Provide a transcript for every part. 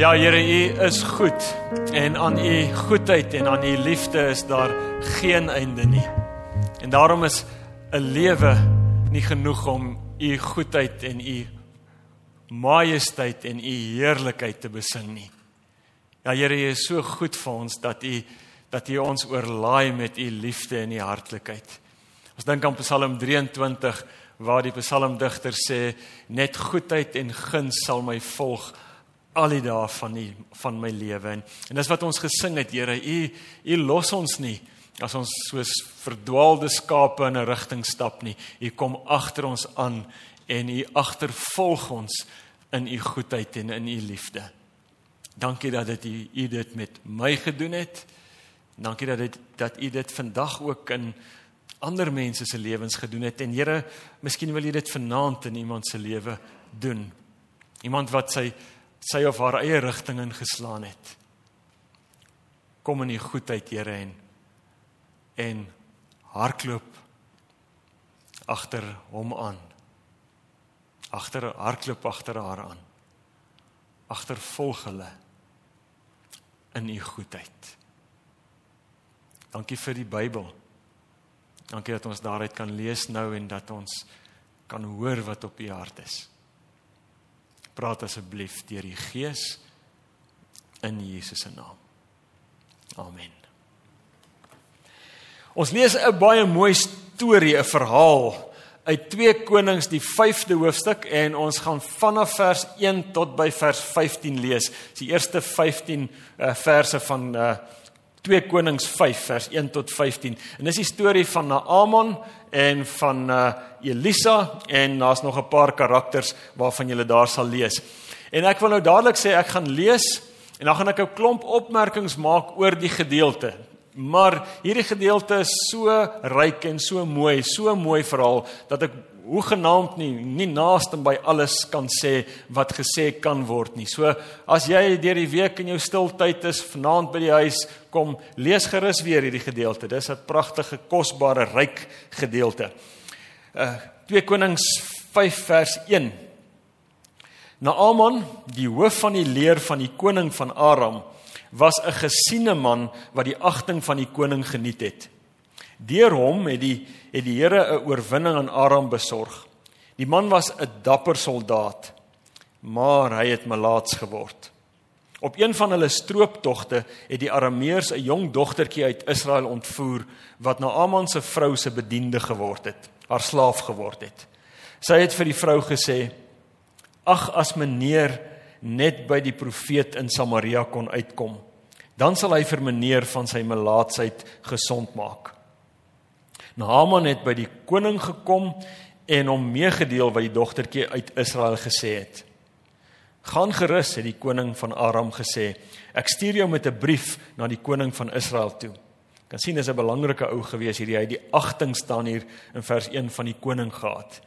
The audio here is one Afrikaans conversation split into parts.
Ja Here, U is goed en aan U goedheid en aan U liefde is daar geen einde nie. En daarom is 'n lewe nie genoeg om U goedheid en U majesteit en U heerlikheid te besing nie. Ja Here, U is so goed vir ons dat U dat U ons oorlaai met U liefde en U hartlikheid. Ons dink aan Psalm 23 waar die psalmdigter sê net goedheid en guns sal my volg al die dae van die van my lewe. En, en dis wat ons gesing het Here u u los ons nie as ons soos verdwaalde skape in 'n rigting stap nie. U kom agter ons aan en u agtervolg ons in u goedheid en in u liefde. Dankie dat dit u, u dit met my gedoen het. Dankie dat dit dat u dit vandag ook in ander mense se lewens gedoen het. En Here miskien wil u dit vanaand in iemand se lewe doen. Iemand wat sy sy of haar eie rigting ingeslaan het. Kom in die goedheid, Here en en hardloop agter hom aan. Agter hardloop agter haar aan. Agtervolg hulle in u goedheid. Dankie vir die Bybel. Dankie dat ons daaruit kan lees nou en dat ons kan hoor wat op u hart is praat asseblief deur die Gees in Jesus se naam. Amen. Ons lees 'n baie mooi storie, 'n verhaal uit 2 Konings die 5de hoofstuk en ons gaan vanaf vers 1 tot by vers 15 lees. Die eerste 15 uh, verse van uh, 2 Konings 5 vers 1 tot 15. En dis die storie van Naaman en van uh, Elisa en daar's nog 'n paar karakters waarvan jy daar sal lees. En ek wil nou dadelik sê ek gaan lees en dan gaan ek 'n klomp opmerkings maak oor die gedeelte. Maar hierdie gedeelte is so ryk en so mooi, so mooi verhaal dat ek hoe genaamd nie nie naaste by alles kan sê wat gesê kan word nie. So as jy deur die week in jou stiltyd is, vanaand by die huis, kom lees gerus weer hierdie gedeelte. Dis 'n pragtige, kosbare, ryk gedeelte. Uh 2 Konings 5 vers 1. Naaman, die hoof van die leer van die koning van Aram, was 'n gesiene man wat die agting van die koning geniet het. Deur hom het die het die Here 'n oorwinning aan Aram besorg. Die man was 'n dapper soldaat, maar hy het malaats geword. Op een van hulle strooptogte het die Arameërs 'n jong dogtertjie uit Israel ontvoer wat na Aman se vrou se bediende geword het, haar slaaf geword het. Sy het vir die vrou gesê: "Ag as meneer net by die profeet in Samaria kon uitkom, dan sal hy vir meneer van sy malaatsheid gesond maak." Naaman het by die koning gekom en hom meegedeel wat die dogtertjie uit Israel gesê het. Gaan gerus het die koning van Aram gesê. Ek stuur jou met 'n brief na die koning van Israel toe. Kan sien dis 'n belangrike ou gewees hierdie hy die agting staan hier in vers 1 van die koning gehad.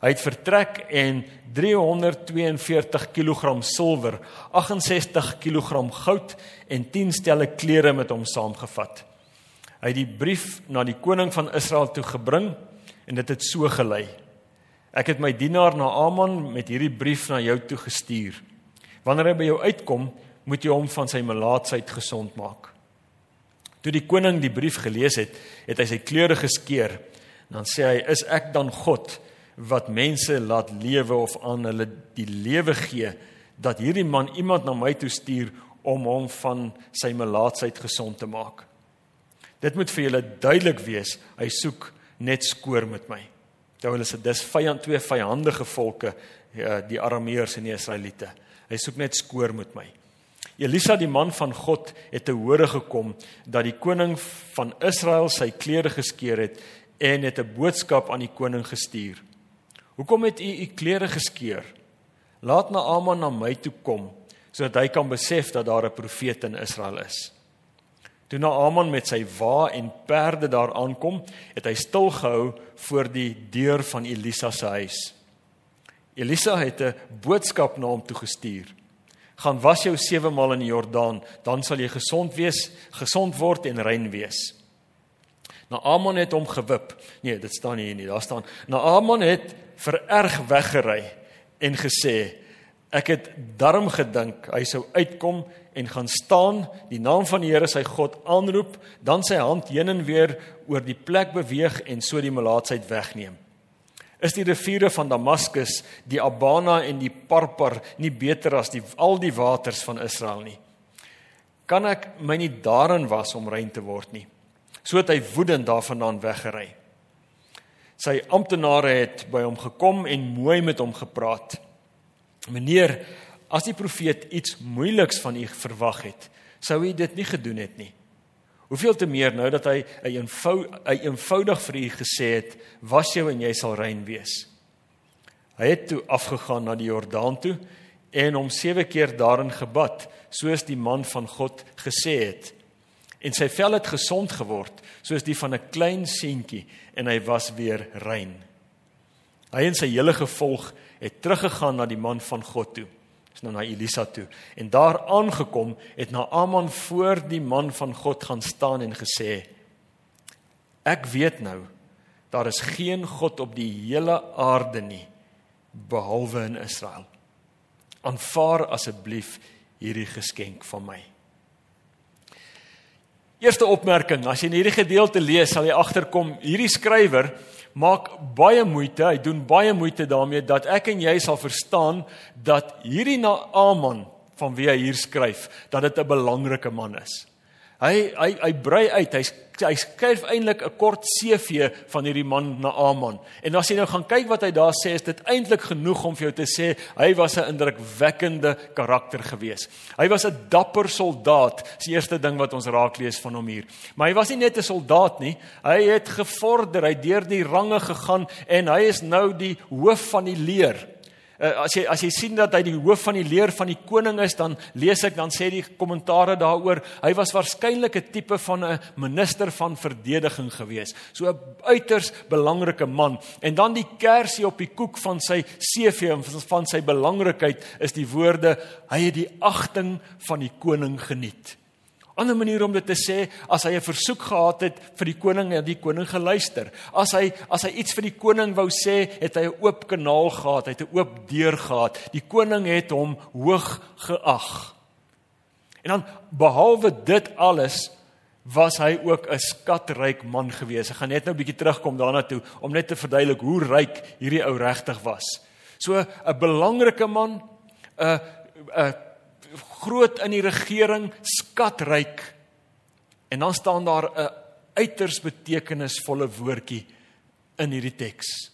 Hy het vertrek en 342 kg silwer, 68 kg goud en 10 stelle klere met hom saamgevat. Hy die brief na die koning van Israel toe gebring en dit het so gelei. Ek het my dienaar Naaman met hierdie brief na jou toe gestuur. Wanneer hy by jou uitkom, moet jy hom van sy melaatsheid gesond maak. Toe die koning die brief gelees het, het hy sy klere geskeur. Dan sê hy: "Is ek dan God wat mense laat lewe of aan hulle die lewe gee dat hierdie man iemand na my toe stuur om hom van sy melaatsheid gesond te maak?" Dit moet vir julle duidelik wees, hy soek net skoor met my. Terwyl hulle sê dis vyand twee vyandige volke, ja, die Arameërs en die Israeliete. Hy soek net skoor met my. Elisa die man van God het te hore gekom dat die koning van Israel sy klere geskeur het en het 'n boodskap aan die koning gestuur. Hoekom het u u klere geskeur? Laat Naaman na my toe kom sodat hy kan besef dat daar 'n profeet in Israel is. Toe Naaman met sy wa en perde daar aankom, het hy stil gehou voor die deur van Elisa se huis. Elisa het 'n boodskap na hom toe gestuur. Gaan was jou 7 maal in die Jordaan, dan sal jy gesond wees, gesond word en rein wees. Naaman het hom gewip. Nee, dit staan hier nie, daar staan Naaman het vererg weggery en gesê: Ek het darm gedink hy sou uitkom en gaan staan, die naam van die Here sy God aanroep, dan sy hand heen en weer oor die plek beweeg en so die melaatsheid wegneem. Is die riviere van Damaskus, die Abana en die Parpar nie beter as die al die waters van Israel nie? Kan ek my nie daarin was om rein te word nie? So het hy woedend daarvandaan weggery. Sy amptenare het by hom gekom en mooi met hom gepraat. Meneer, as die profeet iets moeiliks van u verwag het, sou hy dit nie gedoen het nie. Hoeveel te meer nou dat hy 'n eenvou, eenvoudig vir u gesê het, was jou en jy sal rein wees. Hy het toe afgegaan na die Jordaan toe en hom 7 keer daarin gebad, soos die man van God gesê het. En sy vel het gesond geword, soos die van 'n klein seentjie en hy was weer rein. Hy en sy hele gevolg het teruggegaan na die man van God toe. Dis nou na Elisa toe. En daar aangekom het Naaman voor die man van God gaan staan en gesê: Ek weet nou daar is geen God op die hele aarde nie behalwe in Israel. Aanvaar asseblief hierdie geskenk van my. Eerste opmerking, as jy hierdie gedeelte lees, sal jy agterkom hierdie skrywer maak baie moeite, hy doen baie moeite daarmee dat ek en jy sal verstaan dat hierdie Naaman van wie hy hier skryf, dat dit 'n belangrike man is. Hy hy hy brei uit. Hy hy skryf eintlik 'n kort CV van hierdie man Naaman. En as jy nou gaan kyk wat hy daar sê, is dit eintlik genoeg om vir jou te sê hy was 'n indrukwekkende karakter gewees. Hy was 'n dapper soldaat. Dis die eerste ding wat ons raak lees van hom hier. Maar hy was nie net 'n soldaat nie. Hy het gevorder, hy het deur die range gegaan en hy is nou die hoof van die leer. Uh, as jy as jy sien dat hy die hoof van die leer van die koning is, dan lees ek dan sê die kommentare daaroor, hy was waarskynlik 'n tipe van 'n minister van verdediging gewees. So 'n uiters belangrike man. En dan die kersie op die koek van sy CV en van sy belangrikheid is die woorde hy het die agting van die koning geniet ander manier om dit te sê, as hy 'n versoek gehad het vir die koning en die koning geluister. As hy as hy iets vir die koning wou sê, het hy 'n oop kanaal gehad, hy het 'n oop deur gehad. Die koning het hom hoog geag. En dan behalwe dit alles was hy ook 'n skatryk man gewees. Ek gaan net nou 'n bietjie terugkom daarna toe om net te verduidelik hoe ryk hierdie ou regtig was. So 'n belangrike man, 'n 'n groot in die regering, skatryk. En dan staan daar 'n uiters betekenisvolle woordjie in hierdie teks.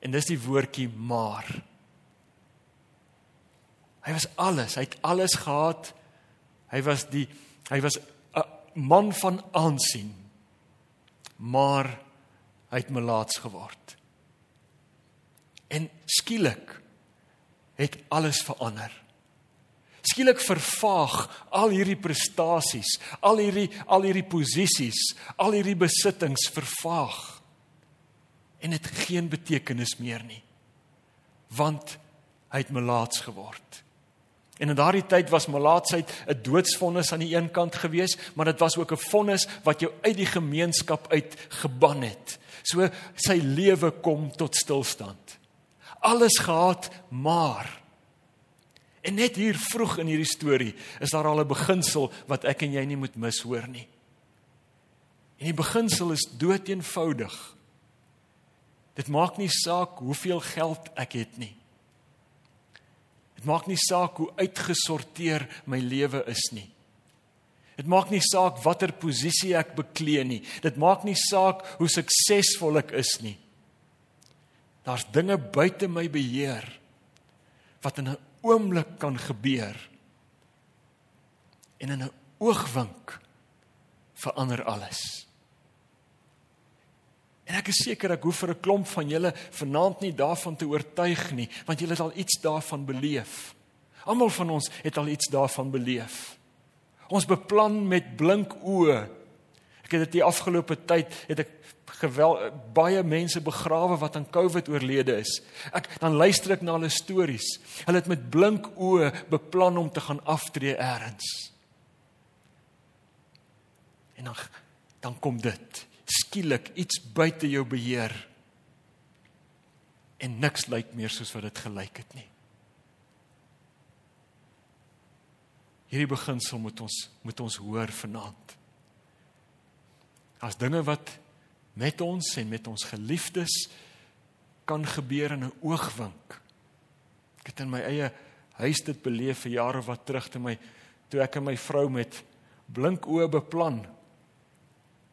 En dis die woordjie maar. Hy was alles, hy het alles gehad. Hy was die hy was 'n man van aansien. Maar hy het melaats geword. En skielik het alles verander skielik vervaag al hierdie prestasies, al hierdie al hierdie posisies, al hierdie besittings vervaag. En dit geen betekenis meer nie. Want hy het melaats geword. En in daardie tyd was melaatsheid 'n doodsvonnis aan die een kant gewees, maar dit was ook 'n vonnis wat jou uit die gemeenskap uit geban het. So sy lewe kom tot stilstand. Alles gehad, maar En net hier vroeg in hierdie storie is daar al 'n beginsel wat ek en jy nie moet mis hoor nie. En die beginsel is dood eenvoudig. Dit maak nie saak hoeveel geld ek het nie. Dit maak nie saak hoe uitgesorteer my lewe is nie. Dit maak nie saak watter posisie ek beklee nie. Dit maak nie saak hoe suksesvol ek is nie. Daar's dinge buite my beheer wat in 'n oomblik kan gebeur. En in 'n oogwink verander alles. En ek is seker ek hoef vir 'n klomp van julle vanaand nie daarvan te oortuig nie, want julle het al iets daarvan beleef. Almal van ons het al iets daarvan beleef. Ons beplan met blink oë. Ek het dit die afgelope tyd het ek gewel baie mense begrawe wat aan COVID oorlede is. Ek dan luister ek na hulle stories. Hulle het met blink oë beplan om te gaan aftree eers. En dan dan kom dit. Skielik iets buite jou beheer. En niks lyk meer soos wat dit gelyk het nie. Hierdie beginsel moet ons moet ons hoor vanaand. As dinge wat met ons en met ons geliefdes kan gebeur in 'n oogwink. Ek het in my eie huis dit beleef vir jare wat terug te my toe ek en my vrou met blink oë beplan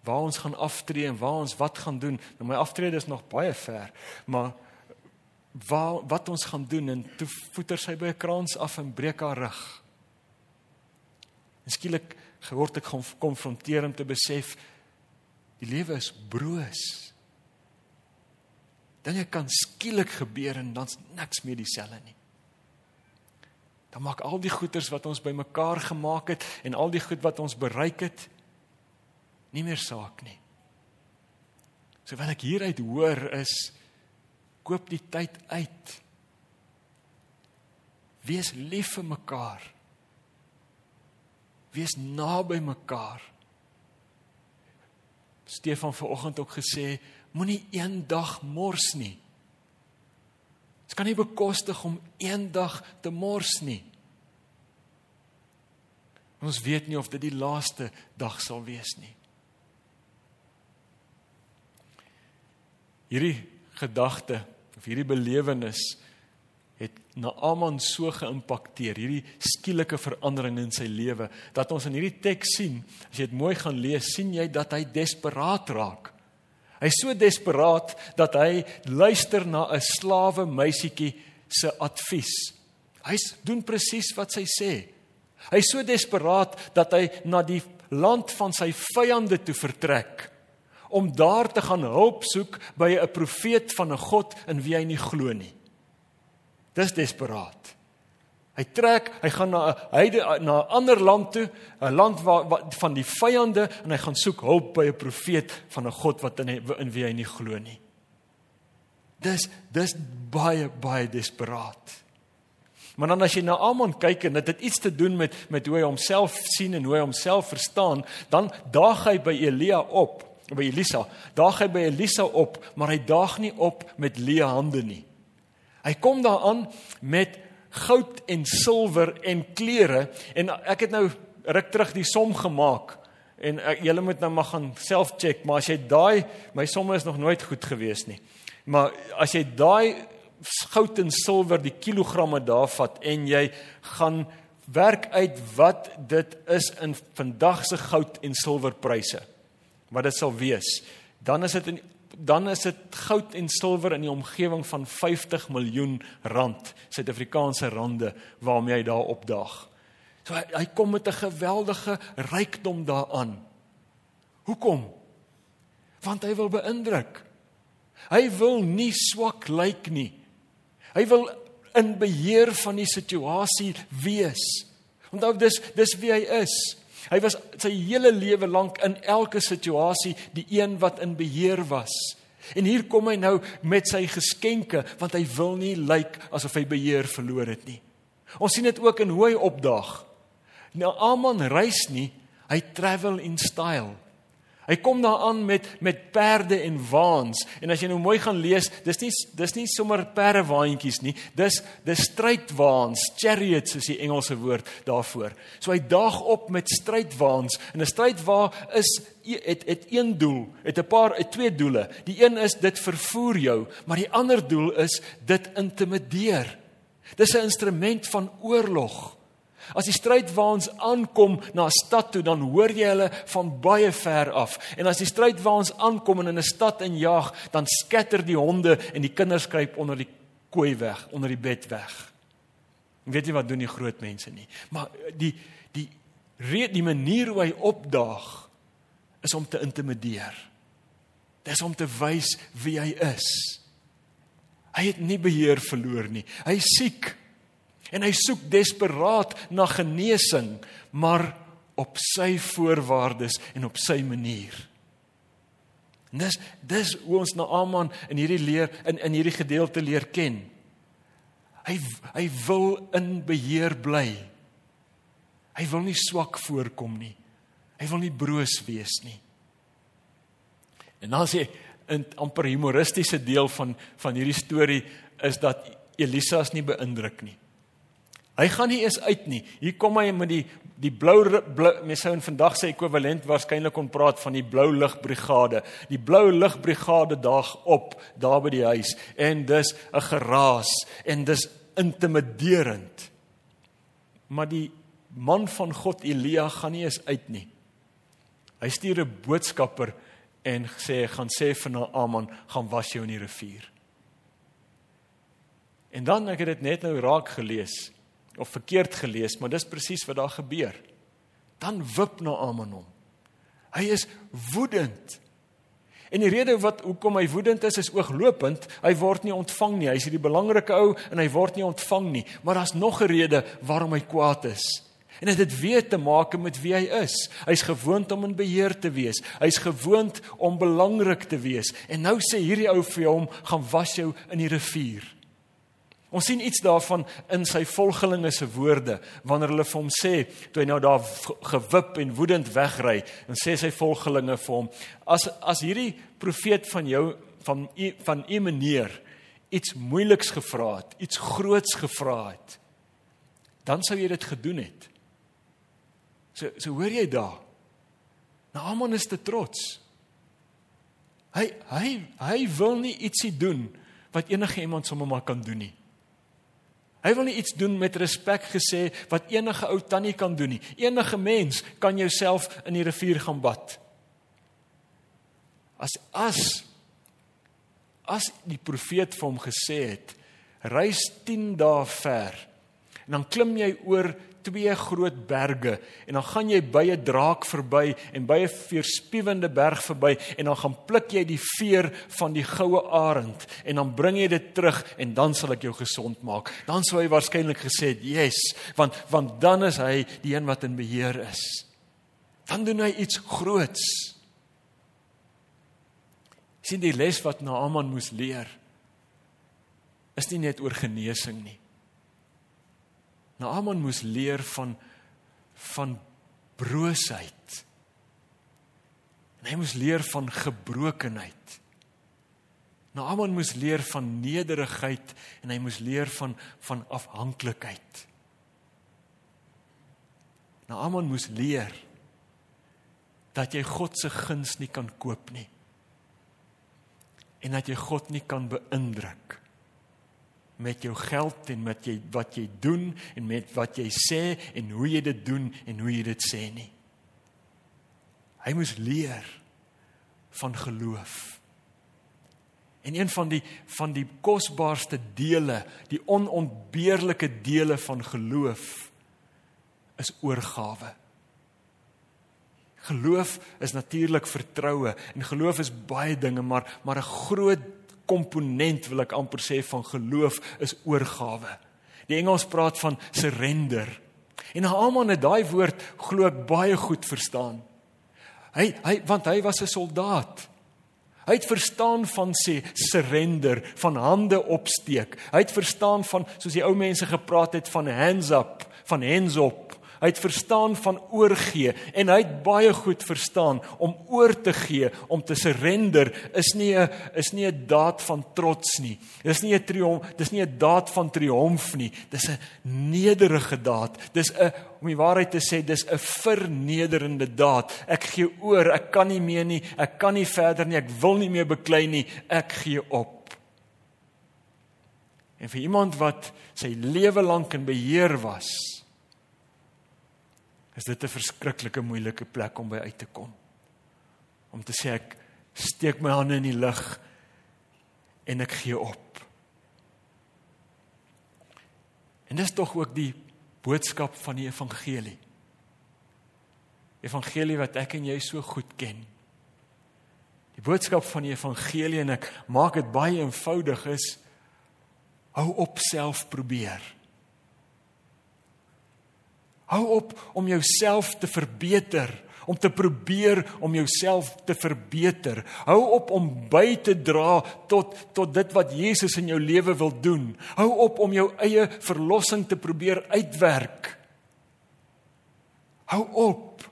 waar ons gaan aftree en waar ons wat gaan doen. Nou my aftrede is nog baie ver, maar waar wat ons gaan doen en toe voeter sy by 'n kraans af en breek haar rug. En skielik geword ek gekonfronteer om te besef die lewe is broos. Dinge kan skielik gebeur en dan's niks meer dieselfde nie. Dan maak al die goeders wat ons bymekaar gemaak het en al die goed wat ons bereik het nie meer saak nie. So wat ek hieruit hoor is koop die tyd uit. Wees lief vir mekaar. Wees naby mekaar. Stefan vanoggend ook gesê, moenie een dag mors nie. Dit kan nie bekostig om een dag te mors nie. Ons weet nie of dit die laaste dag sal wees nie. Hierdie gedagte of hierdie belewenis het Naaman so geïmpakteer, hierdie skielike verandering in sy lewe, dat ons in hierdie teks sien, as jy dit mooi gaan lees, sien jy dat hy desperaat raak. Hy's so desperaat dat hy luister na 'n slawe meisietjie se advies. Hy doen presies wat sy sê. Hy's so desperaat dat hy na die land van sy vyande toe vertrek om daar te gaan hulp soek by 'n profeet van 'n God in wie hy nie glo nie. Dis desperaat. Hy trek, hy gaan na 'n heide na 'n ander land toe, 'n land waar, waar van die vyande en hy gaan soek hulp by 'n profeet van 'n God wat in in wie hy nie glo nie. Dis dis baie baie desperaat. Maar dan as jy na Amon kyk en dit het iets te doen met met hoe hy homself sien en hoe hy homself verstaan, dan daag hy by Elia op by Elisa. Daag hy by Elisa op, maar hy daag nie op met leë hande nie. Hy kom daaraan met goud en silwer en klere en ek het nou ruk terug die som gemaak en julle moet nou maar gaan self check, maar as jy daai my somme is nog nooit goed gewees nie. Maar as jy daai goud en silwer die kilogramme daar vat en jy gaan werk uit wat dit is in vandag se goud en silwerpryse wat dit sal wees, dan is dit in dan is dit goud en silwer in die omgewing van 50 miljoen rand, Suid-Afrikaanse rande waarmee hy daar opdaag. So hy, hy kom met 'n geweldige rykdom daaraan. Hoekom? Want hy wil beïndruk. Hy wil nie swak lyk nie. Hy wil in beheer van die situasie wees. Onthou dis dis wie hy is. Hy was sy hele lewe lank in elke situasie die een wat in beheer was. En hier kom hy nou met sy geskenke want hy wil nie lyk asof hy beheer verloor het nie. Ons sien dit ook in hoe hy opdaag. Nou Aman reis nie, hy travel in style. Hy kom daaraan met met perde en waans en as jy nou mooi gaan lees, dis nie dis nie sommer perdewaantjies nie. Dis dis strydwaans, chariots is die Engelse woord daarvoor. So hy daag op met strydwaans en 'n strydwa is het het een doel, het 'n paar het twee doele. Die een is dit vervoer jou, maar die ander doel is dit intimideer. Dis 'n instrument van oorlog. As die strydwaans aankom na 'n stad toe, dan hoor jy hulle van baie ver af. En as die strydwaans aankom en in 'n stad injaag, dan skatter die honde en die kinders kruip onder die kooi weg, onder die bed weg. En weet jy wat doen die groot mense nie? Maar die die die, die manier hoe hy opdaag is om te intimideer. Dis om te wys wie hy is. Hy het nie beheer verloor nie. Hy siek. En hy soek desperaat na genesing, maar op sy voorwaardes en op sy manier. En dis dis hoe ons Naaman in hierdie leer in in hierdie gedeelte leer ken. Hy hy wil in beheer bly. Hy wil nie swak voorkom nie. Hy wil nie broos wees nie. En dan sê 'n amper humoristiese deel van van hierdie storie is dat Elisa is nie beïndruk nie. Hy gaan nie eens uit nie. Hier kom hy met die die blou, blou mense sou in vandag se ekwivalent waarskynlik kon praat van die blou ligbrigade. Die blou ligbrigade daag op daar by die huis en dis 'n geraas en dis intimiderend. Maar die man van God Elia gaan nie eens uit nie. Hy stuur 'n boodskapper en sê gaan sê vir Naaman gaan was jou in die rivier. En dan ek het dit net nou raak gelees of verkeerd gelees, maar dis presies wat daar gebeur. Dan wip Naaman hom. Hy is woedend. En die rede wat hoekom hy woedend is is ooglopend. Hy word nie ontvang nie. Hy's hierdie belangrike ou en hy word nie ontvang nie. Maar daar's nog 'n rede waarom hy kwaad is. En dit het weer te maak met wie hy is. Hy's gewoond om in beheer te wees. Hy's gewoond om belangrik te wees. En nou sê hierdie ou vir hom, "Gaan was jou in die rivier." Ons sien iets daarvan in sy volgelinge se woorde wanneer hulle vir hom sê toe hy nou daar gewip en woedend wegry en sê sy volgelinge vir hom as as hierdie profeet van jou van u van u meneer iets moeiliks gevra het, iets groots gevra het, dan sou jy dit gedoen het. So so hoor jy daar. Naaman is te trots. Hy hy hy wil nie ietsie doen wat enige iemand sommer maar kan doen nie. Hy wil nie iets doen met respek gesê wat enige ou tannie kan doen nie. Enige mens kan jouself in die rivier gaan bad. As as as die profeet vir hom gesê het, reis 10 dae ver en dan klim jy oor twee groot berge en dan gaan jy by 'n draak verby en by 'n veerspiewende berg verby en dan gaan pluk jy die veer van die goue arend en dan bring jy dit terug en dan sal ek jou gesond maak. Dan sou hy waarskynlik gesê het, "Yes," want want dan is hy die een wat in beheer is. Dan doen hy iets groots. sien die les wat Naaman moes leer is nie net oor genesing nie. Naaman moes leer van van broosheid. En hy moes leer van gebrokenheid. Naaman moes leer van nederigheid en hy moes leer van van afhanklikheid. Naaman moes leer dat jy God se guns nie kan koop nie. En dat jy God nie kan beïndruk nie met jou geld en met jy wat jy doen en met wat jy sê en hoe jy dit doen en hoe jy dit sê nie. Hy moes leer van geloof. En een van die van die kosbaarste dele, die onontbeerlike dele van geloof is oorgawe. Geloof is natuurlik vertroue en geloof is baie dinge maar maar 'n groot komponent wil ek amper sê van geloof is oorgawe. Die Engels praat van surrender. En Haman het daai woord glo ek baie goed verstaan. Hy hy want hy was 'n soldaat. Hy het verstaan van sê surrender, van hande opsteek. Hy het verstaan van soos die ou mense gepraat het van hands up, van hands up. Hy het verstaan van oorgee en hy het baie goed verstaan om oor te gee, om te surrender is nie 'n is nie 'n daad van trots nie. Dis nie 'n triomf, dis nie 'n daad van triomf nie. Dis 'n nederige daad. Dis 'n om die waarheid te sê, dis 'n vernederende daad. Ek gee oor, ek kan nie meer nie, ek kan nie verder nie, ek wil nie meer beklei nie, ek gee op. En vir iemand wat sy lewe lank in beheer was, is dit 'n verskriklike moeilike plek om by uit te kom. Om te sê ek steek my hande in die lug en ek gee op. En dis tog ook die boodskap van die evangelie. Evangelie wat ek en jy so goed ken. Die boodskap van die evangelie en ek maak dit baie eenvoudig is hou op self probeer. Hou op om jouself te verbeter, om te probeer om jouself te verbeter. Hou op om by te dra tot tot dit wat Jesus in jou lewe wil doen. Hou op om jou eie verlossing te probeer uitwerk. Hou op.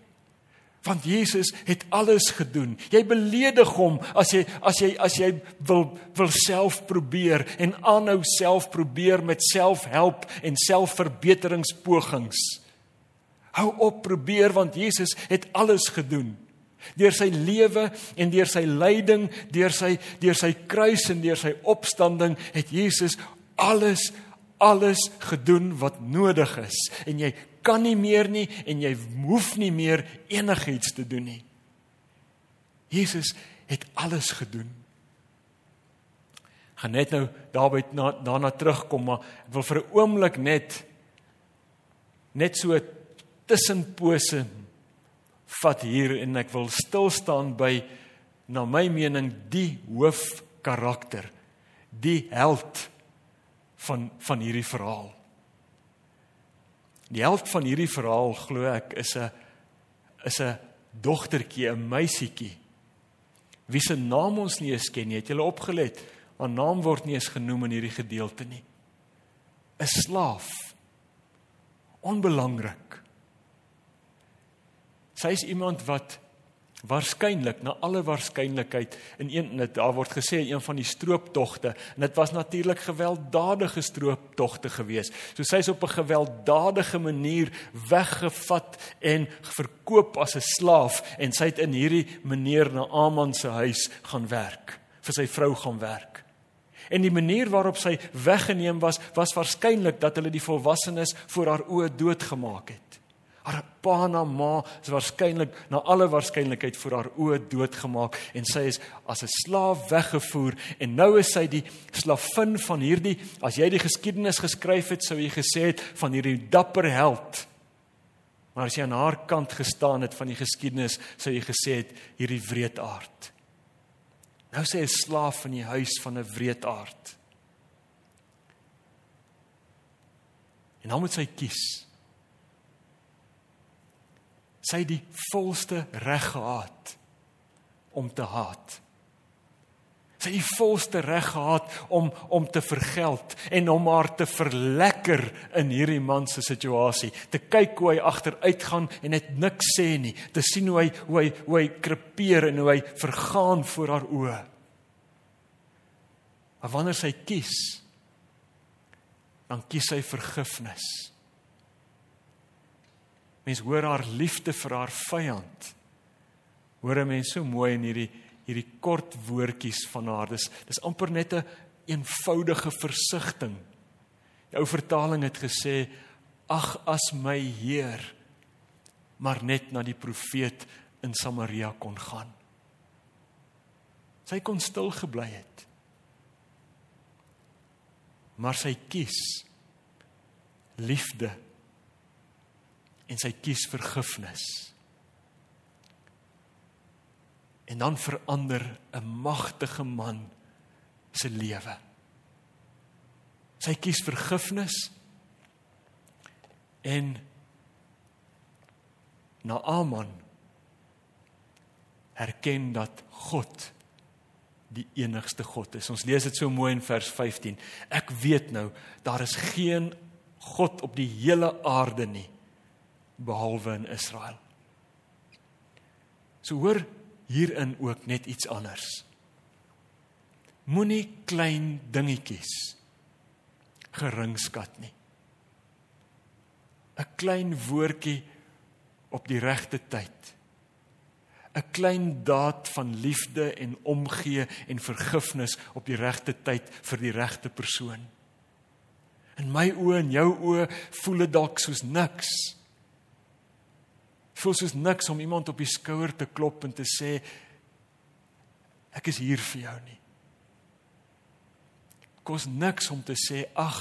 Want Jesus het alles gedoen. Jy beledig hom as jy as jy as jy wil wil self probeer en aanhou self probeer met selfhelp en selfverbeteringspogings. Hou op probeer want Jesus het alles gedoen. Deur sy lewe en deur sy lyding, deur sy deur sy kruis en deur sy opstanding het Jesus alles alles gedoen wat nodig is en jy kan nie meer nie en jy hoef nie meer enigiets te doen nie. Jesus het alles gedoen. Gaan net nou daarby na, daarna terugkom maar ek wil vir 'n oomblik net net so tussenpose vat hier en ek wil stil staan by na my mening die hoofkarakter die held van van hierdie verhaal Die held van hierdie verhaal glo ek is 'n is 'n dogtertjie, 'n meisietjie. Wie se naam ons nie eens ken nie. Het julle opgelet? Haar naam word nie eens genoem in hierdie gedeelte nie. 'n Slaaf. Onbelangrik. Sy is iemand wat waarskynlik na alle waarskynlikheid in een dit daar word gesê een van die strooptogte en dit was natuurlik gewelddadige strooptogte geweest. So sy is op 'n gewelddadige manier weggevat en verkoop as 'n slaaf en sy het in hierdie meneer na Aman se huis gaan werk, vir sy vrou gaan werk. En die manier waarop sy weggeneem was, was waarskynlik dat hulle die volwassenes voor haar oë doodgemaak het haar pa na ma is waarskynlik na alle waarskynlikheid vir haar oë doodgemaak en sy is as 'n slaaf weggevoer en nou is sy die slavin van hierdie as jy die geskiedenis geskryf het sou jy gesê het van hierdie dapper held. Maar as jy aan haar kant gestaan het van die geskiedenis sou jy gesê het hierdie wreedaard. Nou sê 'n slaaf in die huis van 'n wreedaard. En nou moet sy kies sy die volste reg gehad om te haat. Sy het die volste reg gehad om om te vergeld en om haar te verlekker in hierdie man se situasie. Te kyk hoe hy agteruit gaan en net niks sê nie, te sien hoe hy hoe hy hoe hy krepeer en hoe hy vergaan voor haar oë. Maar wanneer sy kies, dan kies sy vergifnis. Mens hoor haar liefde vir haar vyand. Hoor 'n mens so mooi in hierdie hierdie kort woordjies van haar. Dis dis amper net 'n een eenvoudige versigtiging. Die ou vertaling het gesê: "Ag as my Heer maar net na die profeet in Samaria kon gaan." Sy kon stil gebly het. Maar sy kies liefde en sy kies vergifnis. En dan verander 'n magtige man se lewe. Sy kies vergifnis en Naaman erken dat God die enigste God is. Ons lees dit so mooi in vers 15. Ek weet nou daar is geen God op die hele aarde nie behalwe in Israel. So hoor hierin ook net iets anders. Moenie klein dingetjies geringskat nie. 'n Klein woordjie op die regte tyd. 'n Klein daad van liefde en omgee en vergifnis op die regte tyd vir die regte persoon. In my oë en jou oë voel dit dalk soos niks voel soos niks om iemand op die skouer te klop en te sê ek is hier vir jou nie. Kos niks om te sê ag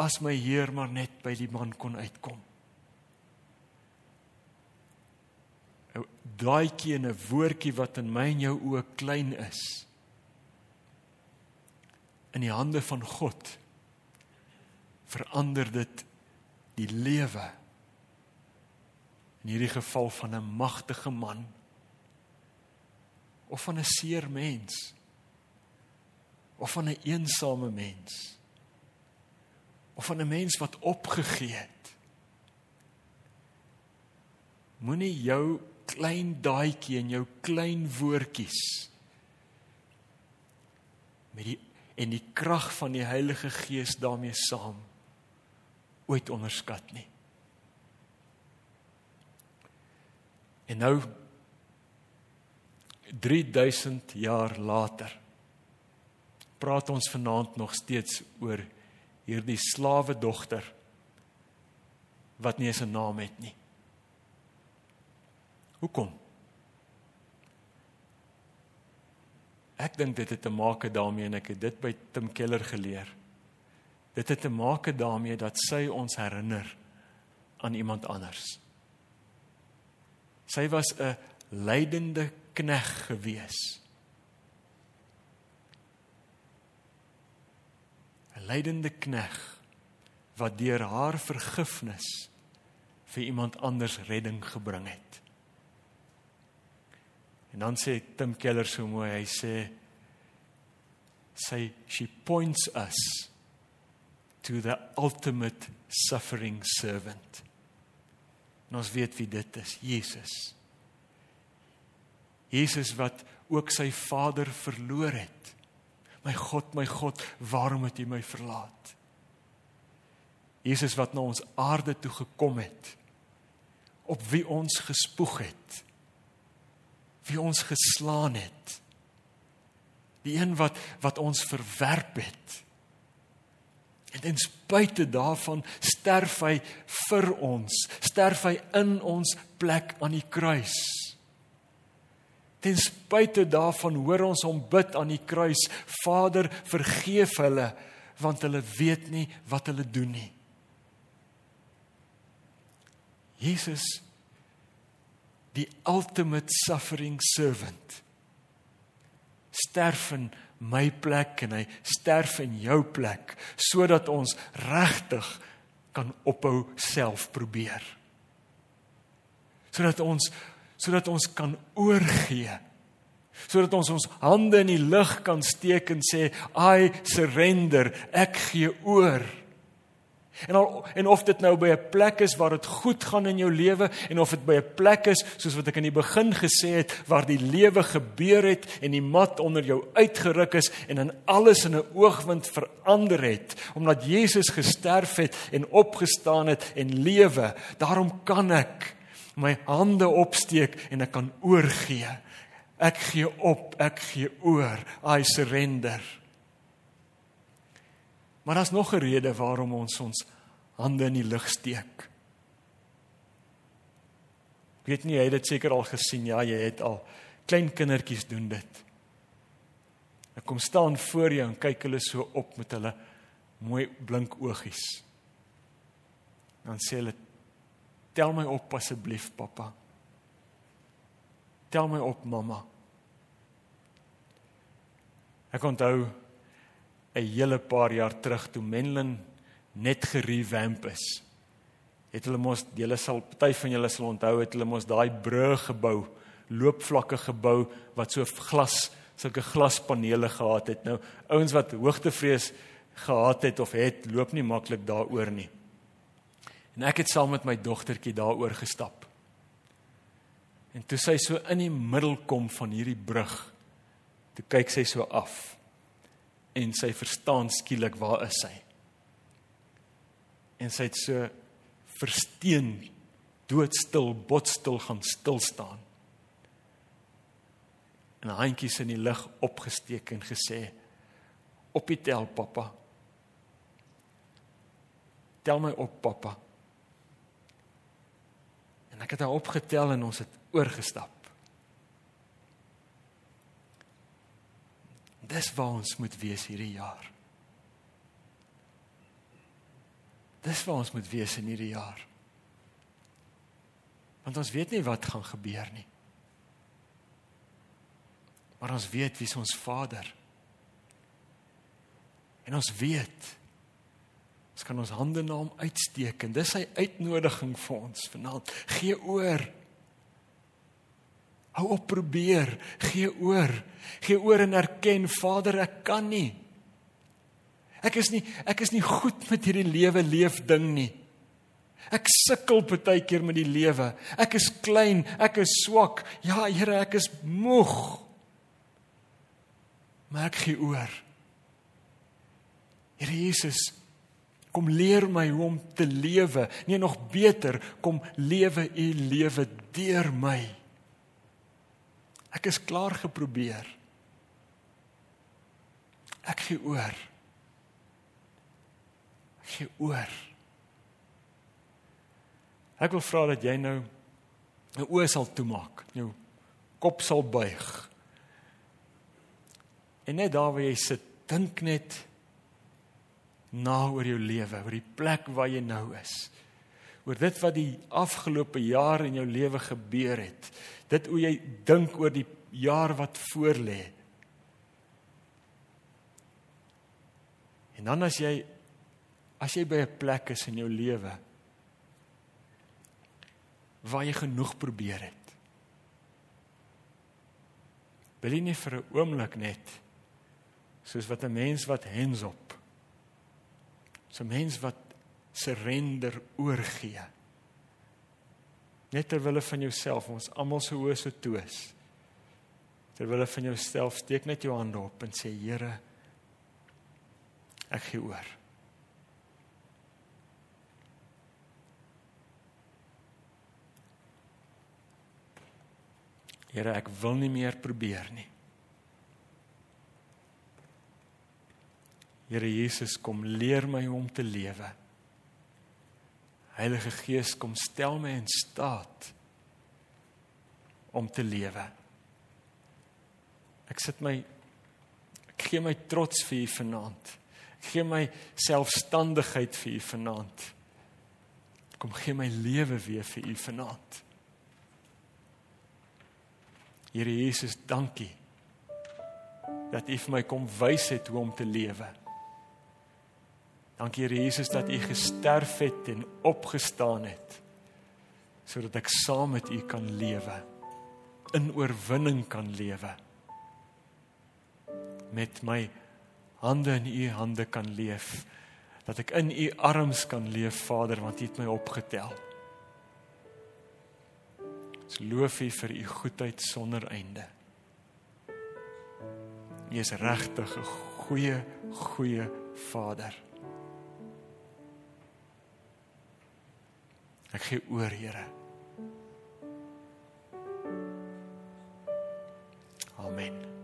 as my Heer maar net by die man kon uitkom. Daai kie 'n woordjie wat in my en jou oë klein is. In die hande van God verander dit die lewe in hierdie geval van 'n magtige man of van 'n seer mens of van 'n een eensame mens of van 'n mens wat opgegee het Moenie jou klein daadjie en jou klein woordjies met die en die krag van die Heilige Gees daarmee saam ooit onderskat nie. En nou 3000 jaar later praat ons vanaand nog steeds oor hierdie slawe dogter wat nie eens 'n naam het nie. Hoekom? Ek dink dit het te maak daarmee en ek het dit by Tim Keller geleer. Dit het te maak daarmee dat sy ons herinner aan iemand anders. Sy was 'n lydende knegg gewees. 'n Lydende knegg wat deur haar vergifnis vir iemand anders redding gebring het. En dan sê Tim Keller so mooi, hy sê say she points us to the ultimate suffering servant. En ons weet wie dit is, Jesus. Jesus wat ook sy Vader verloor het. My God, my God, waarom het U my verlaat? Jesus wat na ons aarde toe gekom het op wie ons gespoeg het wie ons geslaan het die een wat wat ons verwerp het en ten spyte daarvan sterf hy vir ons sterf hy in ons plek aan die kruis. Ten spyte daarvan hoor ons hom bid aan die kruis Vader vergeef hulle want hulle weet nie wat hulle doen nie. Jesus die ultimate suffering servant sterf in my plek en hy sterf in jou plek sodat ons regtig kan ophou self probeer. Sodat ons sodat ons kan oorgee. Sodat ons ons hande in die lug kan steek en sê i surrender ek gee oor En al en of dit nou by 'n plek is waar dit goed gaan in jou lewe en of dit by 'n plek is soos wat ek in die begin gesê het waar die lewe gebeur het en die mat onder jou uitgeruk is en in alles in 'n oogwind verander het omdat Jesus gesterf het en opgestaan het en lewe daarom kan ek my hande opsteek en ek kan oorgee. Ek gee op ek gee oor. I surrender Maar daar's nog 'n rede waarom ons ons hande in die lug steek. Ek weet nie jy het dit seker al gesien ja, jy het al klein kindertjies doen dit. Hulle kom staan voor jou en kyk hulle so op met hulle mooi blink oogies. Dan sê hulle tel my op asseblief pappa. Tel my op mamma. Ek onthou 'n hele paar jaar terug toe Menlyn net gerevamp is. Het hulle mos julle sal party van julle sal onthou het hulle mos daai brug gebou, loopvlakke gebou wat so glas, sulke glaspanele gehad het. Nou ouens wat hoogtevrees gehad het of het, loop nie maklik daaroor nie. En ek het saam met my dogtertjie daaroor gestap. En toe sy so in die middel kom van hierdie brug, toe kyk sy so af en sy verstaan skielik waar is sy. En sy het so versteen doodstil botstil gaan stil staan. En handjies in die lug opgesteek en gesê op die tel pappa. Tel my op pappa. En ek het haar opgetel en ons het oorgestap. Dis waar ons moet wees hierdie jaar. Dis waar ons moet wees in hierdie jaar. Want ons weet nie wat gaan gebeur nie. Maar ons weet wie ons Vader. En ons weet ons kan ons hande na hom uitsteek en dis sy uitnodiging vir ons vanaand. Gee oor. Hou op probeer, gee oor. Gee oor en erken, Vader, ek kan nie. Ek is nie ek is nie goed met hierdie lewe leef ding nie. Ek sukkel baie keer met die lewe. Ek is klein, ek is swak. Ja, Here, ek is moeg. Maar ek gee oor. Here Jesus, kom leer my hoe om te lewe. Nee, nog beter, kom lewe u lewe deur my. Ek is klaar geprobeer. Ek gee oor. Ek gee oor. Ek wil vra dat jy nou 'n oë sal toemaak, jou kop sal buig. En net daar waar jy sit, dink net na oor jou lewe, oor die plek waar jy nou is. Oor dit wat die afgelope jaar in jou lewe gebeur het. Dit hoe jy dink oor die jaar wat voorlê. En dan as jy as jy by 'n plek is in jou lewe waar jy genoeg probeer het. Wil jy nie vir 'n oomblik net soos wat 'n mens wat hands op. So 'n mens wat surrender oorgee. Net ter wille van jouself, ons almal se hoë so toes. Ter wille van jouself, steek net jou hande op en sê Here, ek gee oor. Here, ek wil nie meer probeer nie. Here Jesus, kom leer my hoe om te lewe. Heilige Gees, kom stel my in staat om te lewe. Ek sit my ek gee my trots vir U vanaand. Ek gee my selfstandigheid vir U vanaand. Kom gee my lewe weer vir U vanaand. Here Jesus, dankie dat U vir my kom wys het hoe om te lewe. Dankie Here Jesus dat U gesterf het en opgestaan het sodat ek saam met U kan lewe, in oorwinning kan lewe. Met my hande in U hande kan leef, dat ek in U arms kan leef, Vader, want U het my opgetel. Ons loof U vir U goedheid sonder einde. U is regtig 'n goeie, goeie Vader. Ek gee oor, Here. Amen.